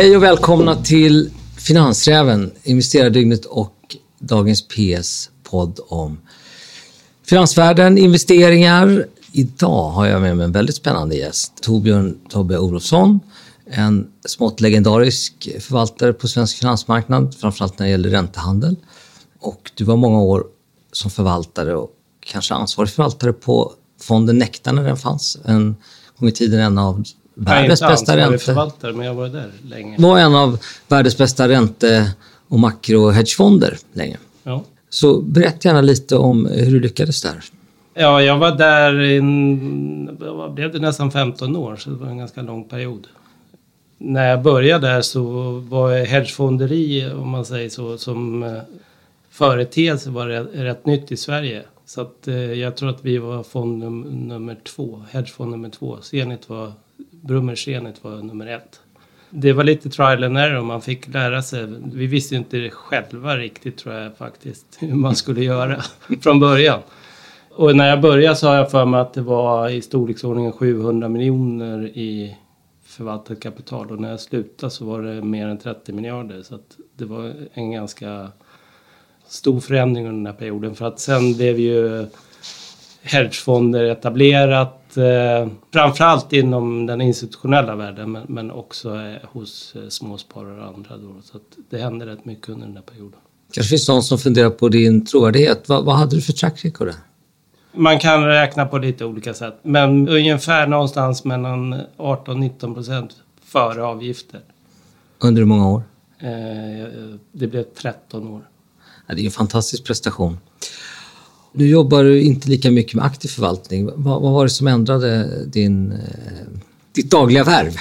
Hej och välkomna till Finansräven, Investerardygnet och dagens PS-podd om finansvärlden, investeringar. Idag har jag med mig en väldigt spännande gäst, Torbjörn Tobbe Olofsson, en smått legendarisk förvaltare på svensk finansmarknad, framförallt när det gäller räntehandel. Och du var många år som förvaltare och kanske ansvarig förvaltare på fonden Nektar när den fanns. En gång i tiden en av världens bästa ränte... förvaltare, men jag var där länge. var en av världens bästa ränte och makrohedgefonder länge. Ja. Så berätta gärna lite om hur du lyckades där. ja, jag var där i vad blev det, nästan 15 år, så det var en ganska lång period. När jag började där så var hedgefonderi, om man säger så, som eh, företeelse var rätt, rätt nytt i Sverige. Så att, eh, jag tror att vi var fond num- nummer två, hedgefond nummer två. Zenit var, Brummer Zenit var nummer ett. Det var lite trial and error, man fick lära sig. Vi visste ju inte själva riktigt tror jag faktiskt, hur man skulle göra från början. Och när jag började så har jag för mig att det var i storleksordningen 700 miljoner i förvaltat kapital. Och när jag slutade så var det mer än 30 miljarder. Så att det var en ganska stor förändring under den här perioden. För att sen blev ju hedgefonder etablerat. Eh, framförallt inom den institutionella världen men, men också eh, hos eh, småsparare och andra. Då. Så det hände rätt mycket under den här perioden. kanske finns någon som funderar på din trovärdighet. Vad, vad hade du för track record? där? Man kan räkna på lite olika sätt. Men ungefär någonstans mellan 18-19 procent före avgifter. Under hur många år? Eh, det blev 13 år. Ja, det är en fantastisk prestation. Nu jobbar du inte lika mycket med aktiv förvaltning. Vad, vad var det som ändrade din, eh, ditt dagliga värv?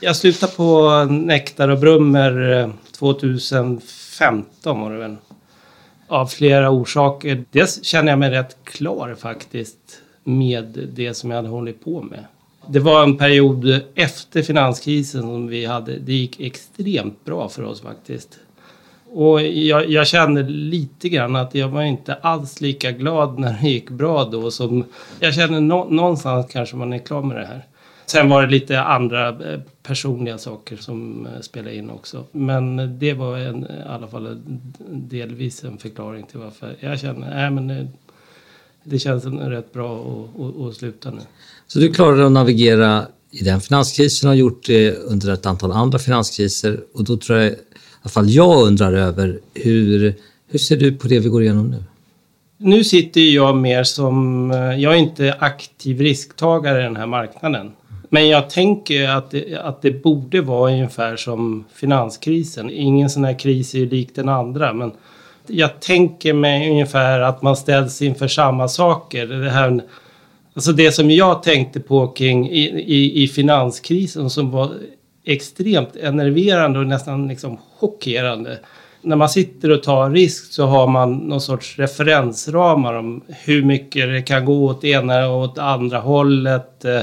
Jag slutade på Nektar och Brummer eh, 2015 var det väl. Av flera orsaker. Dels känner jag mig rätt klar faktiskt med det som jag hade hållit på med. Det var en period efter finanskrisen som vi hade. Det gick extremt bra för oss faktiskt. Och jag, jag kände lite grann att jag var inte alls lika glad när det gick bra då som... Jag känner no, någonstans kanske man är klar med det här. Sen var det lite andra eh, personliga saker som eh, spelade in också. Men det var en, i alla fall delvis en förklaring till varför jag känner nej men det, det känns rätt bra att, att, att sluta nu. Så du klarade att navigera i den finanskrisen och har gjort det under ett antal andra finanskriser. Och då tror jag, alla fall jag undrar över, hur, hur ser du på det vi går igenom nu? Nu sitter jag mer som, eh, jag är inte aktiv risktagare i den här marknaden. Men jag tänker att det, att det borde vara ungefär som finanskrisen. Ingen sån här kris är ju lik den andra. Men jag tänker mig ungefär att man ställs inför samma saker. Det, här, alltså det som jag tänkte på kring i, i, i finanskrisen som var extremt enerverande och nästan liksom chockerande när man sitter och tar risk så har man någon sorts referensramar om hur mycket det kan gå åt ena och åt andra hållet. Eh,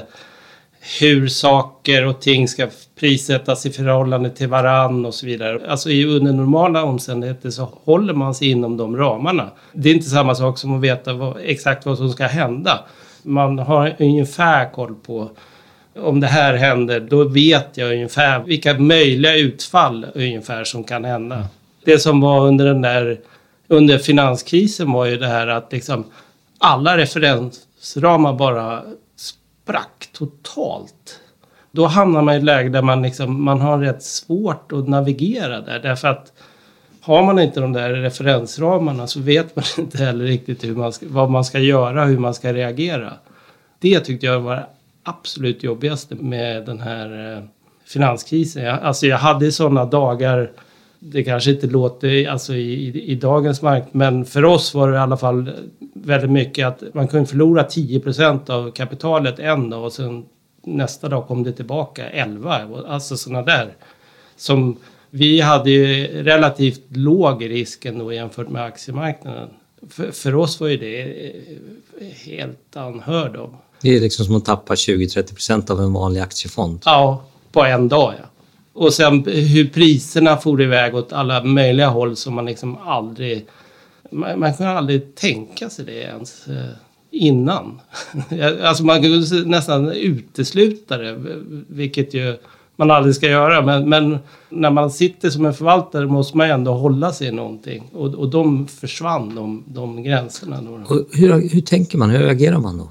hur saker och ting ska prissättas i förhållande till varann och så vidare. Alltså i under normala omständigheter så håller man sig inom de ramarna. Det är inte samma sak som att veta vad, exakt vad som ska hända. Man har ungefär koll på om det här händer, då vet jag ungefär vilka möjliga utfall ungefär som kan hända. Det som var under den där, under finanskrisen var ju det här att liksom alla referensramar bara sprack totalt. Då hamnar man i ett läge där man, liksom, man har rätt svårt att navigera där. Därför att har man inte de där referensramarna så vet man inte heller riktigt hur man ska, vad man ska göra, hur man ska reagera. Det tyckte jag var det absolut jobbigaste med den här eh, finanskrisen. Jag, alltså jag hade sådana dagar, det kanske inte låter alltså i, i, i dagens marknad, men för oss var det i alla fall väldigt mycket att man kunde förlora 10% av kapitalet en dag och sen nästa dag kom det tillbaka 11. Alltså sådana där. Som vi hade ju relativt låg risk ändå jämfört med aktiemarknaden. För, för oss var ju det eh, helt anhörd av. Det är liksom som att tappa 20-30% av en vanlig aktiefond. Ja, på en dag ja. Och sen hur priserna for iväg åt alla möjliga håll som man liksom aldrig... Man, man kunde aldrig tänka sig det ens eh, innan. alltså man kunde nästan utesluta det, vilket ju man aldrig ska göra. Men, men, när man sitter som en förvaltare måste man ändå hålla sig i någonting. Och, och de försvann, de, de gränserna. Då. Och hur, hur tänker man? Hur reagerar man då?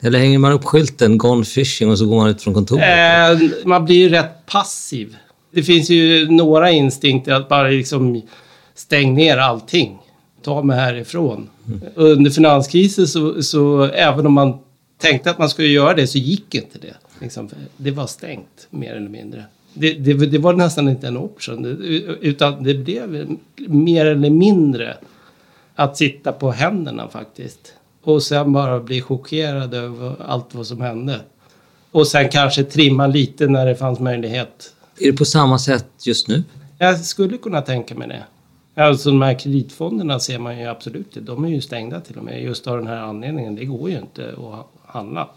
Eller hänger man upp skylten “Gone fishing” och så går man ut från kontoret? Eh, man blir ju rätt passiv. Det finns ju några instinkter att bara liksom stäng ner allting. Ta mig härifrån. Mm. Under finanskrisen så, så även om man tänkte att man skulle göra det så gick inte det. Liksom, det var stängt mer eller mindre. Det, det, det, var nästan inte en option. Utan det blev mer eller mindre att sitta på händerna faktiskt. Och sen bara bli chockerad över allt vad som hände. Och sen kanske trimma lite när det fanns möjlighet. Är det på samma sätt just nu? Jag skulle kunna tänka mig det. Alltså de här kreditfonderna ser man ju absolut De är ju stängda till och med just av den här anledningen. Det går ju inte att handla.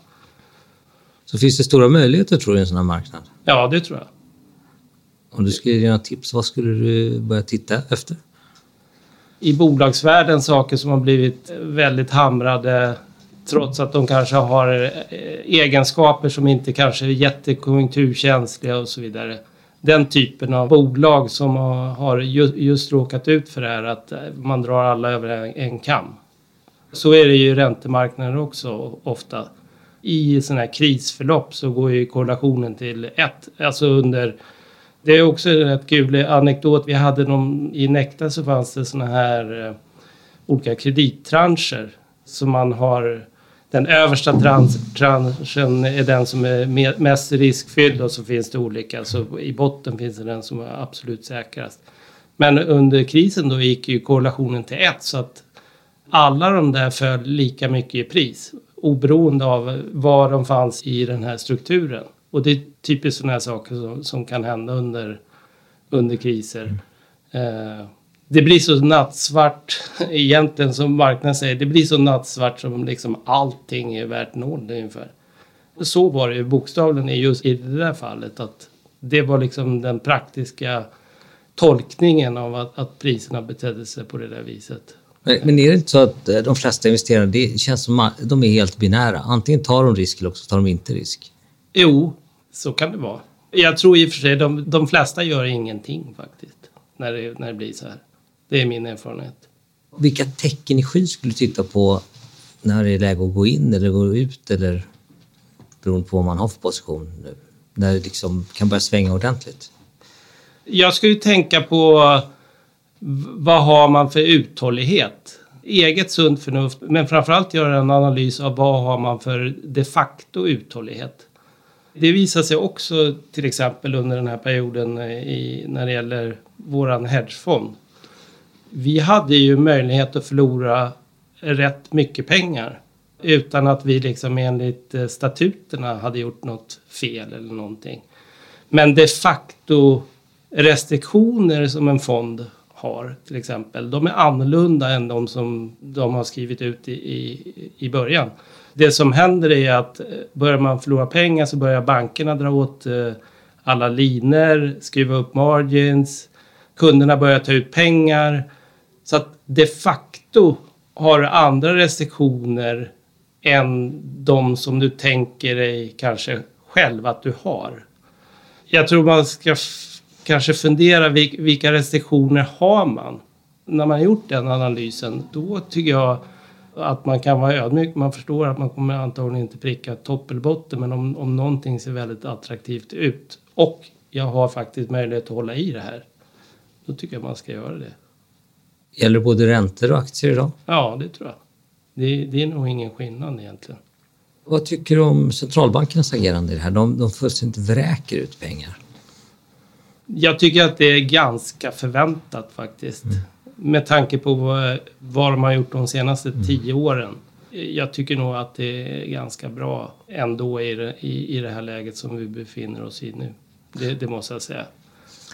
Så finns det stora möjligheter tror du i en sån här marknad? Ja, det tror jag. Om du skulle ge några tips, vad skulle du börja titta efter? I bolagsvärlden saker som har blivit väldigt hamrade trots att de kanske har eh, egenskaper som inte kanske är jättekonjunkturkänsliga och så vidare. Den typen av bolag som har just råkat ut för det här att eh, man drar alla över en kam. Så är det ju i räntemarknaden också ofta i sådana här krisförlopp så går ju korrelationen till ett. Alltså under... Det är också en rätt kul anekdot. Vi hade någon, I Nekta så fanns det sådana här eh, olika kredittranscher som man har den översta trans, tranchen är den som är mest riskfylld och så finns det olika. Så i botten finns det den som är absolut säkrast. Men under krisen då gick ju korrelationen till ett så att alla de där föll lika mycket i pris oberoende av var de fanns i den här strukturen. Och det är typiskt sådana här saker som, som kan hända under, under kriser. Mm. Eh, det blir så nattsvart egentligen som marknaden säger. Det blir så nattsvart som liksom allting är värt noll ungefär. Så var det ju bokstavligen just i det där fallet. att Det var liksom den praktiska tolkningen av att, att priserna betedde sig på det där viset. Men är det inte så att eh, de flesta investerare, det känns som att de är helt binära? Antingen tar de risk eller också tar de inte risk. Jo, så kan det vara. Jag tror i och för sig de, de flesta gör ingenting faktiskt. När det, när det blir så här. Det är min erfarenhet. Vilka tecken i skyn skulle du titta på när det är läge att gå in eller gå ut eller beroende på vad man har för position nu? När det liksom kan börja svänga ordentligt? Jag skulle tänka på vad har man för uthållighet? Eget sunt förnuft, men framförallt göra en analys av vad har man för de facto uthållighet. Det visar sig också till exempel under den här perioden eh, i, när det gäller våran hedgefond. Vi hade ju möjlighet att förlora rätt mycket pengar utan att vi liksom enligt eh, statuterna hade gjort något fel eller någonting. Men de facto restriktioner som en fond har till exempel. De är annorlunda än de som de har skrivit ut i, i, i början. Det som händer är att eh, börjar man förlora pengar så börjar bankerna dra åt eh, alla liner, skruva upp margins, kunderna börjar ta ut pengar. Så att de facto har du andra restriktioner än de som du tänker dig kanske själv att du har. Jag tror man ska kanske fundera vilka restriktioner har man? När man har gjort den analysen, då tycker jag att man kan vara ödmjuk. Man förstår att man kommer antagligen inte pricka topp eller botten, men om, om någonting ser väldigt attraktivt ut och jag har faktiskt möjlighet att hålla i det här, då tycker jag man ska göra det. Gäller både räntor och aktier idag? Ja, det tror jag. Det, det är nog ingen skillnad egentligen. Vad tycker du om centralbankernas agerande i det här? De, de fullständigt vräker ut pengar. Jag tycker att det är ganska förväntat faktiskt. Mm. Med tanke på vad, vad de har gjort de senaste mm. tio åren. Jag tycker nog att det är ganska bra ändå i det, i, i det här läget som vi befinner oss i nu. Det, det måste jag säga.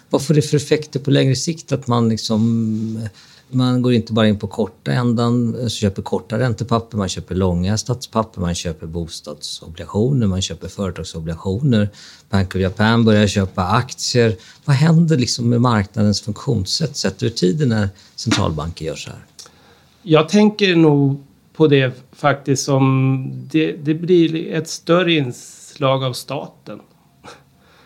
Vad får det för effekter på längre sikt att man liksom man går inte bara in på korta ändan, köper korta räntepapper, man köper långa statspapper, man köper bostadsobligationer, man köper företagsobligationer. Bank of Japan börjar köpa aktier. Vad händer liksom med marknadens funktionssätt sett över tiden när centralbanker gör så här? Jag tänker nog på det faktiskt som det, det blir ett större inslag av staten.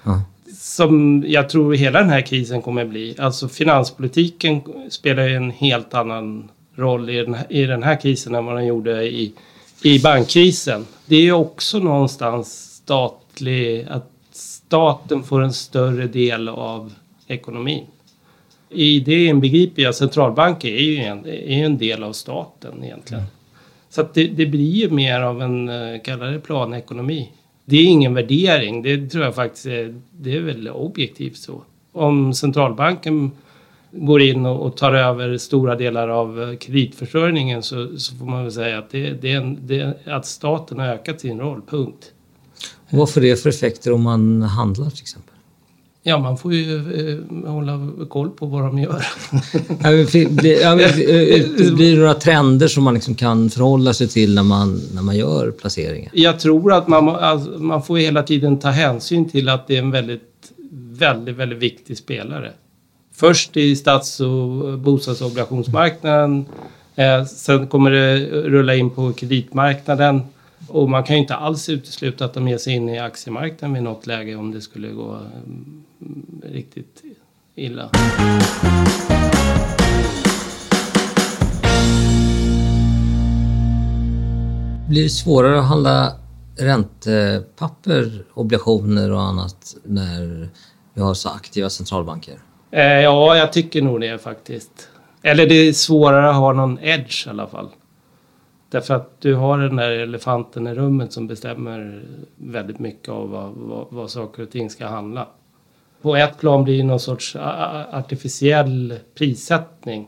Ja. Som jag tror hela den här krisen kommer att bli. Alltså finanspolitiken spelar ju en helt annan roll i den, här, i den här krisen än vad den gjorde i, i bankkrisen. Det är ju också någonstans statlig, att staten får en större del av ekonomin. I det inbegriper jag centralbanker är ju en, är en del av staten egentligen. Mm. Så att det, det, blir ju mer av en, eh, kallar det planekonomi. Det är ingen värdering, det tror jag faktiskt är, det är väl objektivt så. Om centralbanken går in och, och tar över stora delar av eh, kreditförsörjningen så, så får man väl säga att, det, det, är en, det, att staten har ökat sin roll, punkt. Vad får det för effekter om man handlar till exempel? Ja, man får ju eh, hålla koll på vad de gör. blir, eh, blir det några trender som man liksom kan förhålla sig till när man, när man gör placeringar? Jag tror att man, alltså, man får hela tiden ta hänsyn till att det är en väldigt, väldigt, väldigt viktig spelare. Först i stats och bostadsobligationsmarknaden. Eh, sen kommer det rulla in på kreditmarknaden. Och man kan ju inte alls utesluta att de ger sig in i aktiemarknaden vid något läge om det skulle gå mm, riktigt illa. Blir det svårare att handla räntepapper, obligationer och annat när vi har så aktiva centralbanker? Eh, ja, jag tycker nog det faktiskt. Eller det är svårare att ha någon edge i alla fall. Därför att du har den där elefanten i rummet som bestämmer väldigt mycket av vad, vad, vad saker och ting ska handla. På ett plan blir någon sorts artificiell prissättning.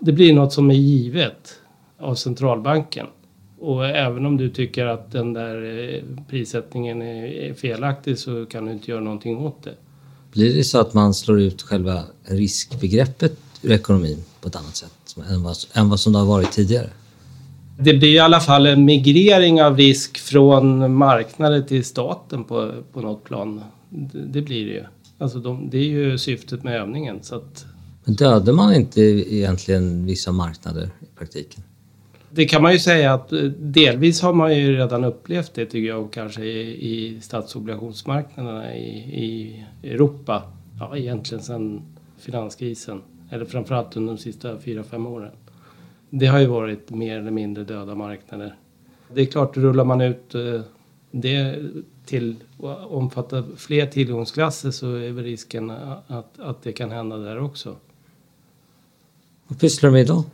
Det blir något som är givet av centralbanken. Och även om du tycker att den där eh, prissättningen är felaktig så kan du inte göra någonting åt det. Blir det så att man slår ut själva riskbegreppet ur ekonomin på ett annat sätt än vad, än vad som det har varit tidigare? Det blir i alla fall en migrering av risk från marknaden till staten på, på något plan. Det, det blir det ju. Alltså de, det är ju syftet med övningen. Så att... Men dödar man inte egentligen vissa marknader i praktiken? Det kan man ju säga att eh, delvis har man ju redan upplevt det tycker jag kanske i, i statsobligationsmarknaderna i, i Europa. Ja, egentligen sedan finanskrisen. Eller framförallt under de sista fyra fem åren. Det har ju varit mer eller mindre döda marknader. Det är klart, rullar man ut eh, det till att omfatta fler tillgångsklasser så är väl risken att, att det kan hända där också. Vad pysslar du med idag?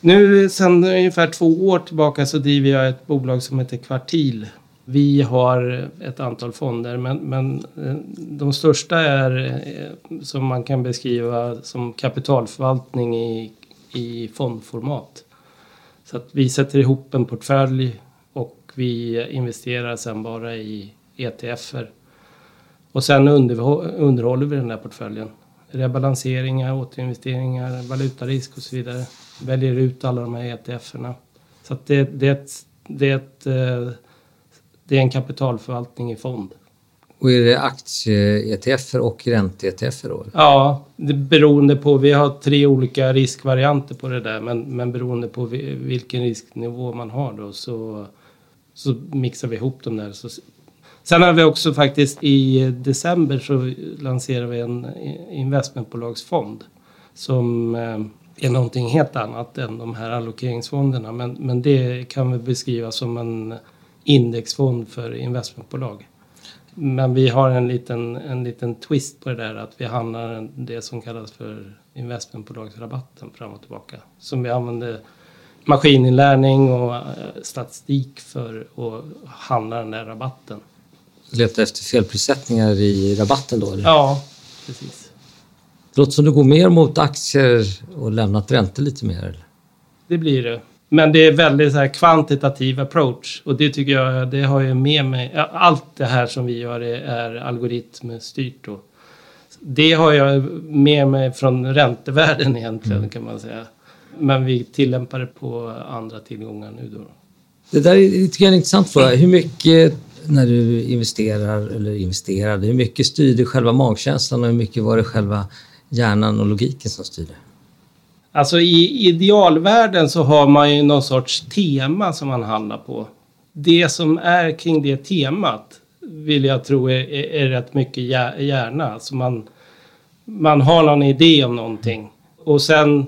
Nu sedan ungefär två år tillbaka så driver jag ett bolag som heter Kvartil. Vi har ett antal fonder men, men eh, de största är eh, som man kan beskriva som kapitalförvaltning i i fondformat. Så att vi sätter ihop en portfölj vi investerar sen bara i ETFer. Och sen underhåller vi den där portföljen. Rebalanseringar, återinvesteringar, valutarisk och så vidare. Väljer ut alla de här ETFerna. Så att det, det, det, det, eh, det är en kapitalförvaltning i fond. Och är det aktie-ETF och ränte-ETF då? Ja, det beroende på. Vi har tre olika riskvarianter på det där, men, men beroende på vilken risknivå man har då så, så mixar vi ihop dem där. Så, sen har vi också faktiskt i eh, december så lanserar vi en eh, investmentbolagsfond som eh, är någonting helt annat än de här allokeringsfonderna. Men, men det kan vi beskriva som en indexfond för investmentbolag. Men vi har en liten, en liten twist på det där att vi handlar det som kallas för investmentbolagsrabatten fram och tillbaka. Som vi använder maskininlärning och eh, statistik för att handla den där rabatten. Leta efter felprissättningar i rabatten då? Eller? Ja, precis. Det låter som du går mer mot aktier och lämnat räntor lite mer? Eller? Det blir det. Men det är väldigt så här kvantitativ approach och det tycker jag, det har jag med mig. Allt det här som vi gör är, är algoritmstyrt då. Det har jag med mig från räntevärlden egentligen mm. kan man säga. Men vi tillämpar det på andra tillgångar nu då. Det där är lite grann intressant fråga. Hur mycket när du investerar eller investerade, hur mycket styrde själva magkänslan och hur mycket var det själva hjärnan och logiken som styrde? Alltså i idealvärlden så har man ju någon sorts tema som man handlar på. Det som är kring det temat, vill jag tro är, är, är rätt mycket hjärna. Alltså man, man har någon idé om någonting och sen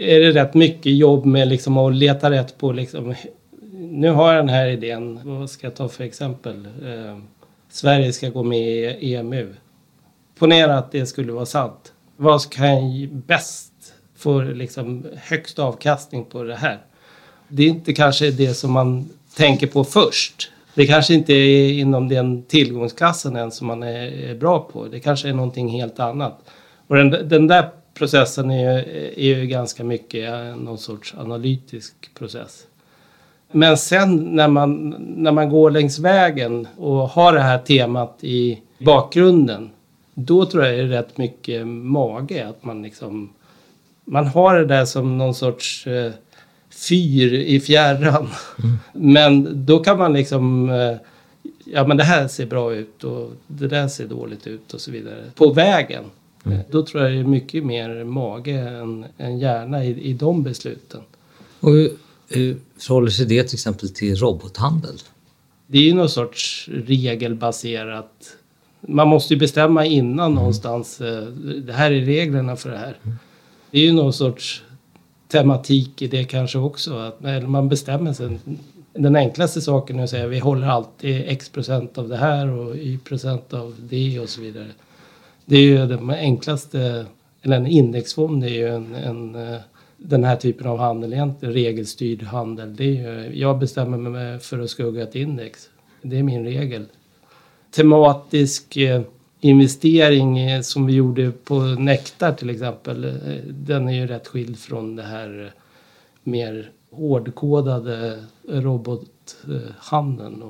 är det rätt mycket jobb med liksom att leta rätt på liksom, nu har jag den här idén, vad ska jag ta för exempel? Eh, Sverige ska gå med i EMU. Ponera att det skulle vara sant. Vad kan jag bäst få liksom högst avkastning på det här? Det är inte kanske det som man tänker på först. Det kanske inte är inom den tillgångsklassen än som man är, är bra på. Det kanske är någonting helt annat. Och den, den där processen är, är ju ganska mycket någon sorts analytisk process. Men sen när man, när man går längs vägen och har det här temat i bakgrunden, då tror jag det är rätt mycket mage. Att man liksom, man har det där som någon sorts eh, fyr i fjärran. Mm. Men då kan man liksom, eh, ja men det här ser bra ut och det där ser dåligt ut och så vidare. På vägen. Mm. Då tror jag det är mycket mer mage än, än hjärna i, i de besluten. Och hur förhåller sig det till exempel till robothandel? Det är ju någon sorts regelbaserat. Man måste ju bestämma innan mm. någonstans. Eh, det här är reglerna för det här. Mm. Det är ju någon sorts tematik i det kanske också. Att man bestämmer sig. Den enklaste saken är att säga vi håller alltid x procent av det här och y procent av det och så vidare. Det är ju den enklaste, eller en indexfond är ju en, en eh, den här typen av handel egentligen, regelstyrd handel. Det är ju, jag bestämmer mig för att skugga ett index. Det är min regel. Tematisk eh, investering eh, som vi gjorde på Nektar till exempel, den är ju rätt skild från det här mer hårdkodade robothandeln.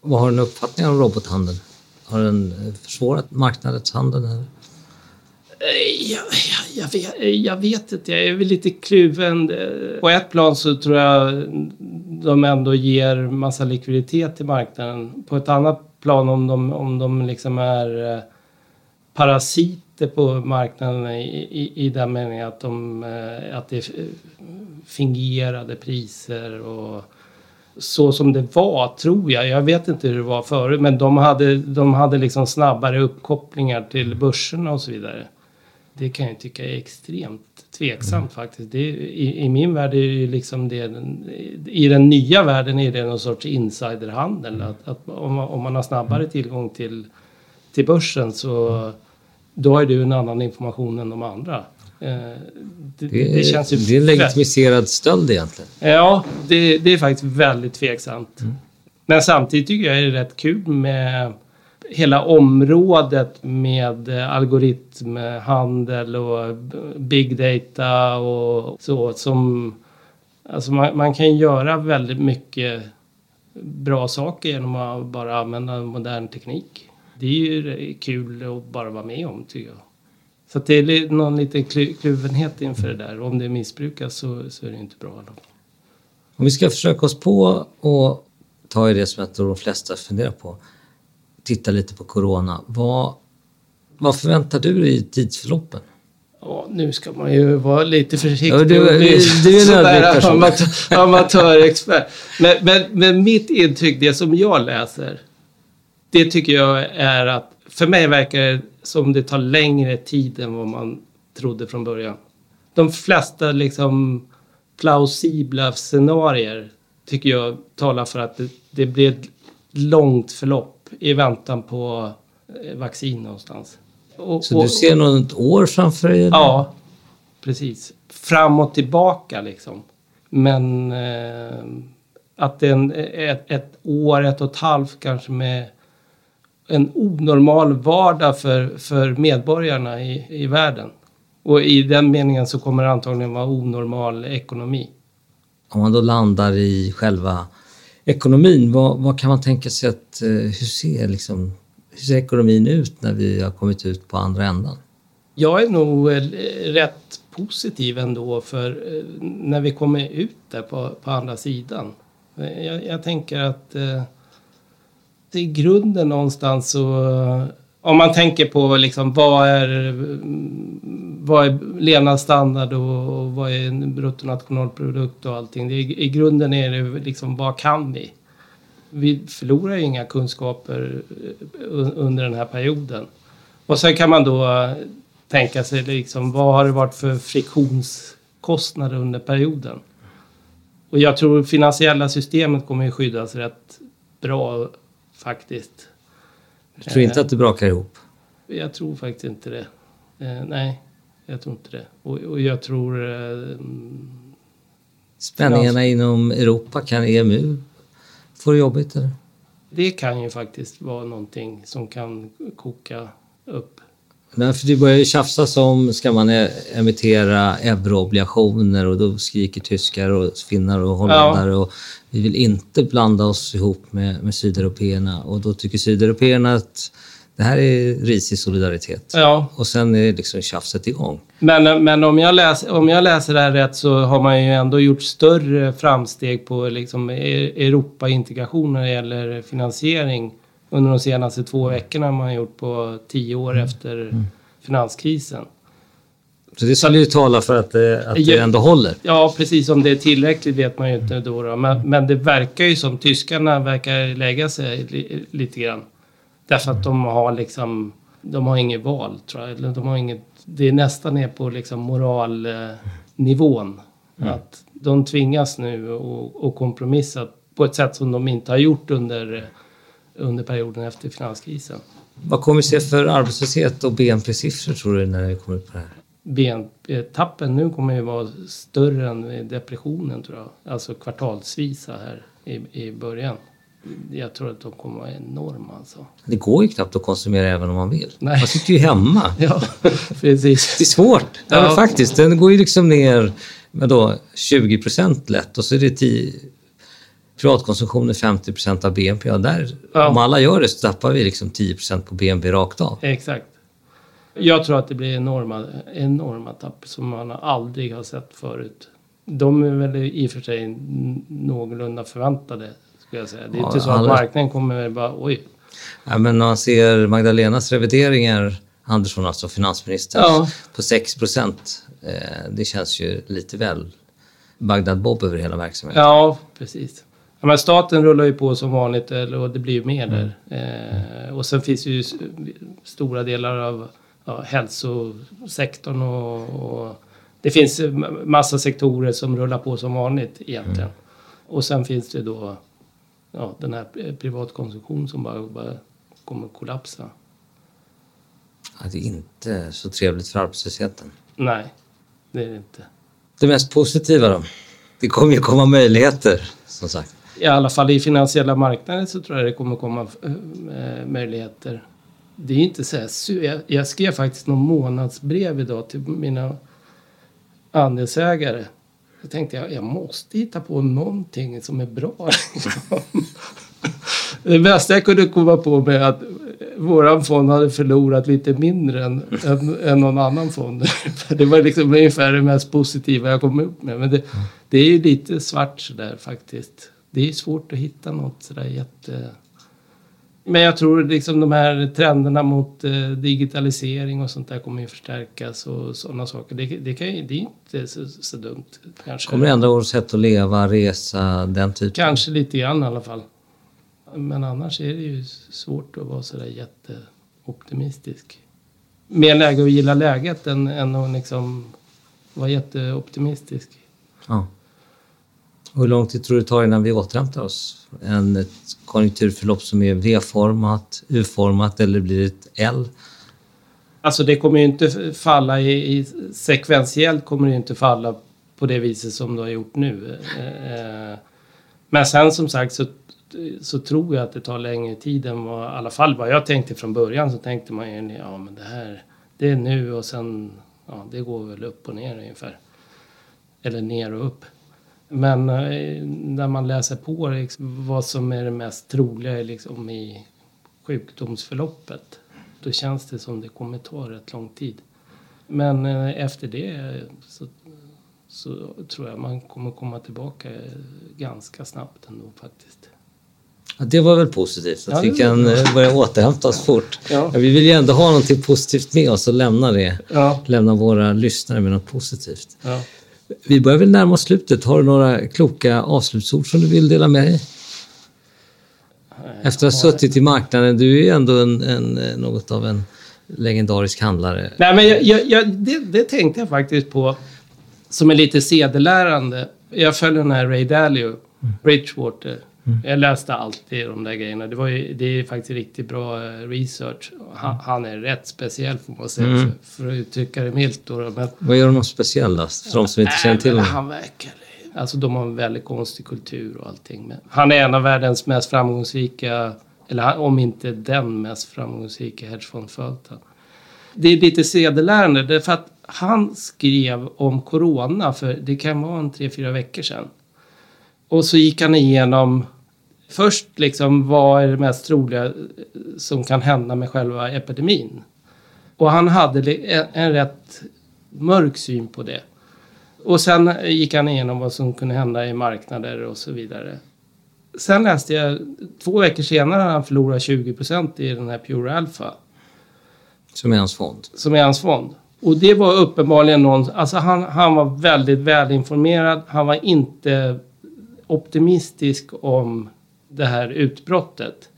Vad har du en uppfattning om robothandeln? Har den försvårat marknadens handel? Eh, jag, jag, vet, eh, jag vet inte, jag är väl lite kluven. Eh, på ett plan så tror jag de ändå ger massa likviditet till marknaden. På ett annat plan om de, om de liksom är parasiter på marknaden i, i, i den meningen att, de, att det är fingerade priser och så som det var, tror jag. Jag vet inte hur det var förut, men de hade, de hade liksom snabbare uppkopplingar till börserna och så vidare. Det kan jag tycka är extremt tveksamt mm. faktiskt. Det, i, I min värld är det liksom det, i den nya världen är det någon sorts insiderhandel. Att, att om, man, om man har snabbare tillgång till, till börsen så då har du en annan information än de andra. Eh, det, det, det, känns ju det är en legitimiserad stöld egentligen. Ja, det, det är faktiskt väldigt tveksamt. Mm. Men samtidigt tycker jag det är rätt kul med hela området med algoritmhandel och big data och så som Alltså man, man, kan göra väldigt mycket bra saker genom att bara använda modern teknik. Det är ju kul att bara vara med om tycker jag. Så det är någon liten kluvenhet inför det där. Om det missbrukas så, så är det inte bra. Om vi ska försöka oss på och ta i det som jag tror de flesta funderar på titta lite på corona. Vad, vad förväntar du dig i tidsförloppen? Ja, nu ska man ju vara lite försiktig. Ja, du, du, du är person. Amatör, amatörexpert. Men, men, men mitt intryck, det som jag läser, det tycker jag är att för mig verkar det som det tar längre tid än vad man trodde från början. De flesta liksom plausibla scenarier tycker jag talar för att det, det blir ett långt förlopp i väntan på eh, vaccin någonstans. Och, så du ser något år framför dig? Ja, precis. Fram och tillbaka liksom. Men eh, att det är ett, ett, år, ett och ett halvt kanske med en onormal vardag för, för medborgarna i, i världen. Och i den meningen så kommer det antagligen vara onormal ekonomi. Om man då landar i själva ekonomin, vad, vad, kan man tänka sig att, eh, hur ser, liksom, hur ser ekonomin ut när vi har kommit ut på andra ändan? Jag är nog eh, rätt positiv ändå för eh, när vi kommer ut där på, på andra sidan. Jag, jag tänker att eh, i grunden någonstans så eh, om man tänker på liksom vad är, vad är levnadsstandard och vad är bruttonationalprodukt och allting. Det, I grunden är det liksom vad kan vi? vi förlorar ju inga kunskaper eh, under den här perioden. Och sen kan man då eh, tänka sig liksom, vad har det varit för friktionskostnader under perioden? Och jag tror finansiella systemet kommer att skyddas rätt bra faktiskt. Du tror inte att det brakar ihop? Jag tror faktiskt inte det. Eh, nej, jag tror inte det. Och, och jag tror... Eh, Spänningarna finans... inom Europa, kan EMU få det jobbigt? Eller? Det kan ju faktiskt vara någonting som kan koka upp. Nej, för det börjar ju tjafsas om, ska man e- emittera euroobligationer och då skriker tyskar och finnar och holländare ja. och vi vill inte blanda oss ihop med, med sydeuropeerna och då tycker sydeuropeerna att det här är risig solidaritet. Ja. Och sen är liksom tjafset igång. Men, men om, jag läser, om jag läser det här rätt så har man ju ändå gjort större framsteg på liksom e- Europa-integration när det gäller finansiering under de senaste två veckorna än man har gjort på tio år mm. efter mm. finanskrisen. Så det skulle ju tala för att det, att det ändå håller? Ja, precis. Om det är tillräckligt vet man ju inte då. då. Men, men det verkar ju som tyskarna verkar lägga sig li, lite grann. Därför att de har liksom, de har inget val tror jag. Eller de har inget, det är nästan ner på liksom moralnivån. Mm. Att de tvingas nu att kompromissa på ett sätt som de inte har gjort under, under perioden efter finanskrisen. Vad kommer vi se för arbetslöshet och BNP-siffror tror du när det kommer ut på det här? BNP-tappen nu kommer ju vara större än depressionen tror jag. Alltså kvartalsvisa här i, i början jag tror att de kommer vara enorma alltså. Det går ju knappt att konsumera även om man vill. Nej. Man sitter ju hemma. ja, precis. Det är svårt. Ja, ja. faktiskt. Den går ju liksom ner med då 20 procent lätt och så är det 10... Privatkonsumtion är 50 procent av BNP. Ja, där, ja. Om alla gör det så tappar vi liksom 10 procent på BNP rakt av. Exakt. Jag tror att det blir enorma, enorma tapp som man aldrig har sett förut. De är väl i och för sig någorlunda förväntade skulle jag säga. Det är ja, inte så att marknaden kommer bara oj. Ja, men när man ser Magdalenas revideringar, Andersson alltså finansminister, ja. på 6 procent. Eh, det känns ju lite väl Bagdad-Bob över hela verksamheten. Ja, precis. Men staten rullar ju på som vanligt och det blir ju mer där. Eh, och sen finns ju stora delar av ja, hälsosektorn och, och, det finns massa sektorer som rullar på som vanligt egentligen. Mm. Och sen finns det då ja, den här privatkonsumtion som bara, bara kommer kollapsa. Ja, det är inte så trevligt för arbetslösheten. Nej, det är det inte. Det mest positiva då? Det kommer ju komma möjligheter, som sagt. I alla fall i finansiella marknader så tror jag det kommer komma eh, möjligheter. Det är inte så här, jag skrev faktiskt någon månadsbrev idag till mina andelsägare Jag tänkte jag, jag måste hitta på någonting som är bra. Liksom. det bästa jag kunde komma på med att våran fond hade förlorat lite mindre än, än, än någon annan fond. det var liksom ungefär det mest positiva jag kom upp med. Men det, det är ju lite svart sådär faktiskt. Det är svårt att hitta något sådär jätte men jag tror liksom de här trenderna mot eh, digitalisering och sånt där kommer ju förstärkas och sådana saker. Det, det, kan, det är inte så, så, dumt. Kanske. Kommer ändra vårt sätt att leva, resa, den typen? Kanske lite grann i alla fall. Men annars är det ju svårt att vara sådär jätteoptimistisk. Mer läge att gilla läget än, än att liksom vara jätteoptimistisk. Ja. Hur lång tid tror du det tar innan vi återhämtar oss? En, ett konjunkturförlopp som är V-format, U-format eller blir det ett L? Alltså det kommer ju inte falla i, i sekventiellt kommer det inte falla på det viset som det har gjort nu. Eh, men sen som sagt så, så tror jag att det tar längre tid än vad, i alla fall vad jag tänkte från början så tänkte man ju ja men det här, det är nu och sen, ja det går väl upp och ner ungefär. Eller ner och upp. Men eh, när man läser på liksom, vad som är det mest troliga liksom, i sjukdomsförloppet då känns det som det kommer ta rätt lång tid. Men eh, efter det så, så tror jag man kommer komma tillbaka ganska snabbt ändå faktiskt. Ja, det var väl positivt att ja, vi kan. Eh, börja återhämta oss fort. Ja. Vi vill ju ändå ha någonting positivt med oss och lämna det. Lämna våra lyssnare med något positivt. Vi börjar väl närma oss slutet. Har du några kloka avslutsord som du vill dela med dig? Efter att ha suttit i marknaden, du är ju ändå en, en, något av en legendarisk handlare. Nej, men jag, jag, jag, det, det tänkte jag faktiskt på som är lite sedelärande. Jag följer den här Ray Dalio, mm. Bridgewater. Mm. Jag läste alltid de där grejerna. Det, var ju, det är faktiskt riktigt bra eh, research. Han, han är rätt speciell får man säga, mm. för, att uttrycka det milt. Då, men, Vad gör honom speciell då? För de som inte känner till honom? Han verkar... Alltså de har en väldigt konstig kultur och allting. Men han är en av världens mest framgångsrika, eller om inte den mest framgångsrika hedgefondförvaltaren. Det är lite sedelärande, därför att han skrev om corona för det kan vara en tre, fyra veckor sedan. Och så gick han igenom först liksom vad är det mest troliga som kan hända med själva epidemin. Och han hade en rätt mörk syn på det. Och sen gick han igenom vad som kunde hända i marknader och så vidare. Sen läste jag, två veckor senare hade han förlorat 20% i den här Pure Alpha. Som är hans fond? Som är hans fond. Och det var uppenbarligen någon, alltså han, han var väldigt välinformerad. Han var inte optimistisk om det här utbrottet.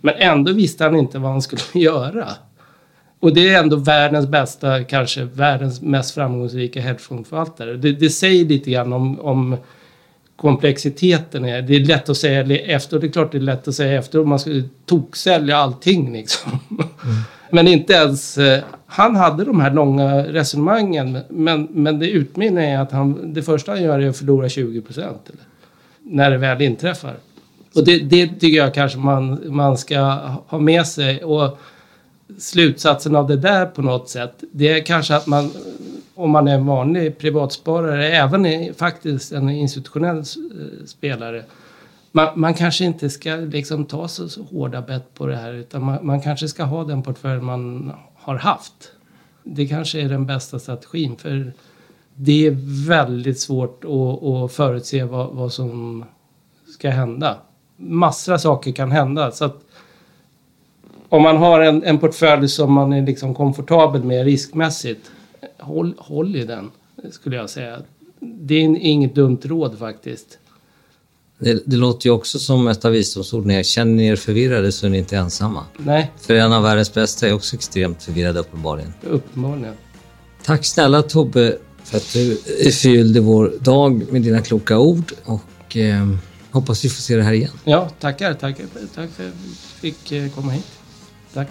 Men ändå visste han inte vad han skulle göra. Och det är ändå världens bästa, kanske världens mest framgångsrika hedgefondförvaltare. Det, det säger lite grann om, om komplexiteten. Är. Det är lätt att säga efter, det är klart det är lätt att säga efter om man skulle toksälja allting liksom. Mm. Men inte ens, eh, han hade de här långa resonemangen. Men, men det utmynnar i att han, det första han gör är att förlora 20 procent. När det väl inträffar. Och det, det tycker jag kanske man, man ska ha med sig. Och slutsatsen av det där på något sätt, det är kanske att man, om man är en vanlig privatsparare, även är faktiskt en institutionell eh, spelare, man, man, kanske inte ska liksom ta så, så hårda bett på det här utan man, man, kanske ska ha den portfölj man har haft. Det kanske är den bästa strategin för det är väldigt svårt att, att förutse vad, vad som ska hända. Massor av saker kan hända. Så att om man har en, en portfölj som man är liksom komfortabel med riskmässigt, håll, håll i den skulle jag säga. Det är inget dumt råd faktiskt. Det, det, låter ju också som ett av visdomsorden. Känner ni er förvirrade så är ni inte ensamma. Nej. För en av världens bästa är också extremt förvirrad uppenbarligen. Uppenbarligen. Tack snälla Tobbe för att du fyllde vår dag med dina kloka ord och eh, hoppas vi får se det här igen. Ja, tackar. Tackar, tack för att jag fick eh, komma hit. Tack.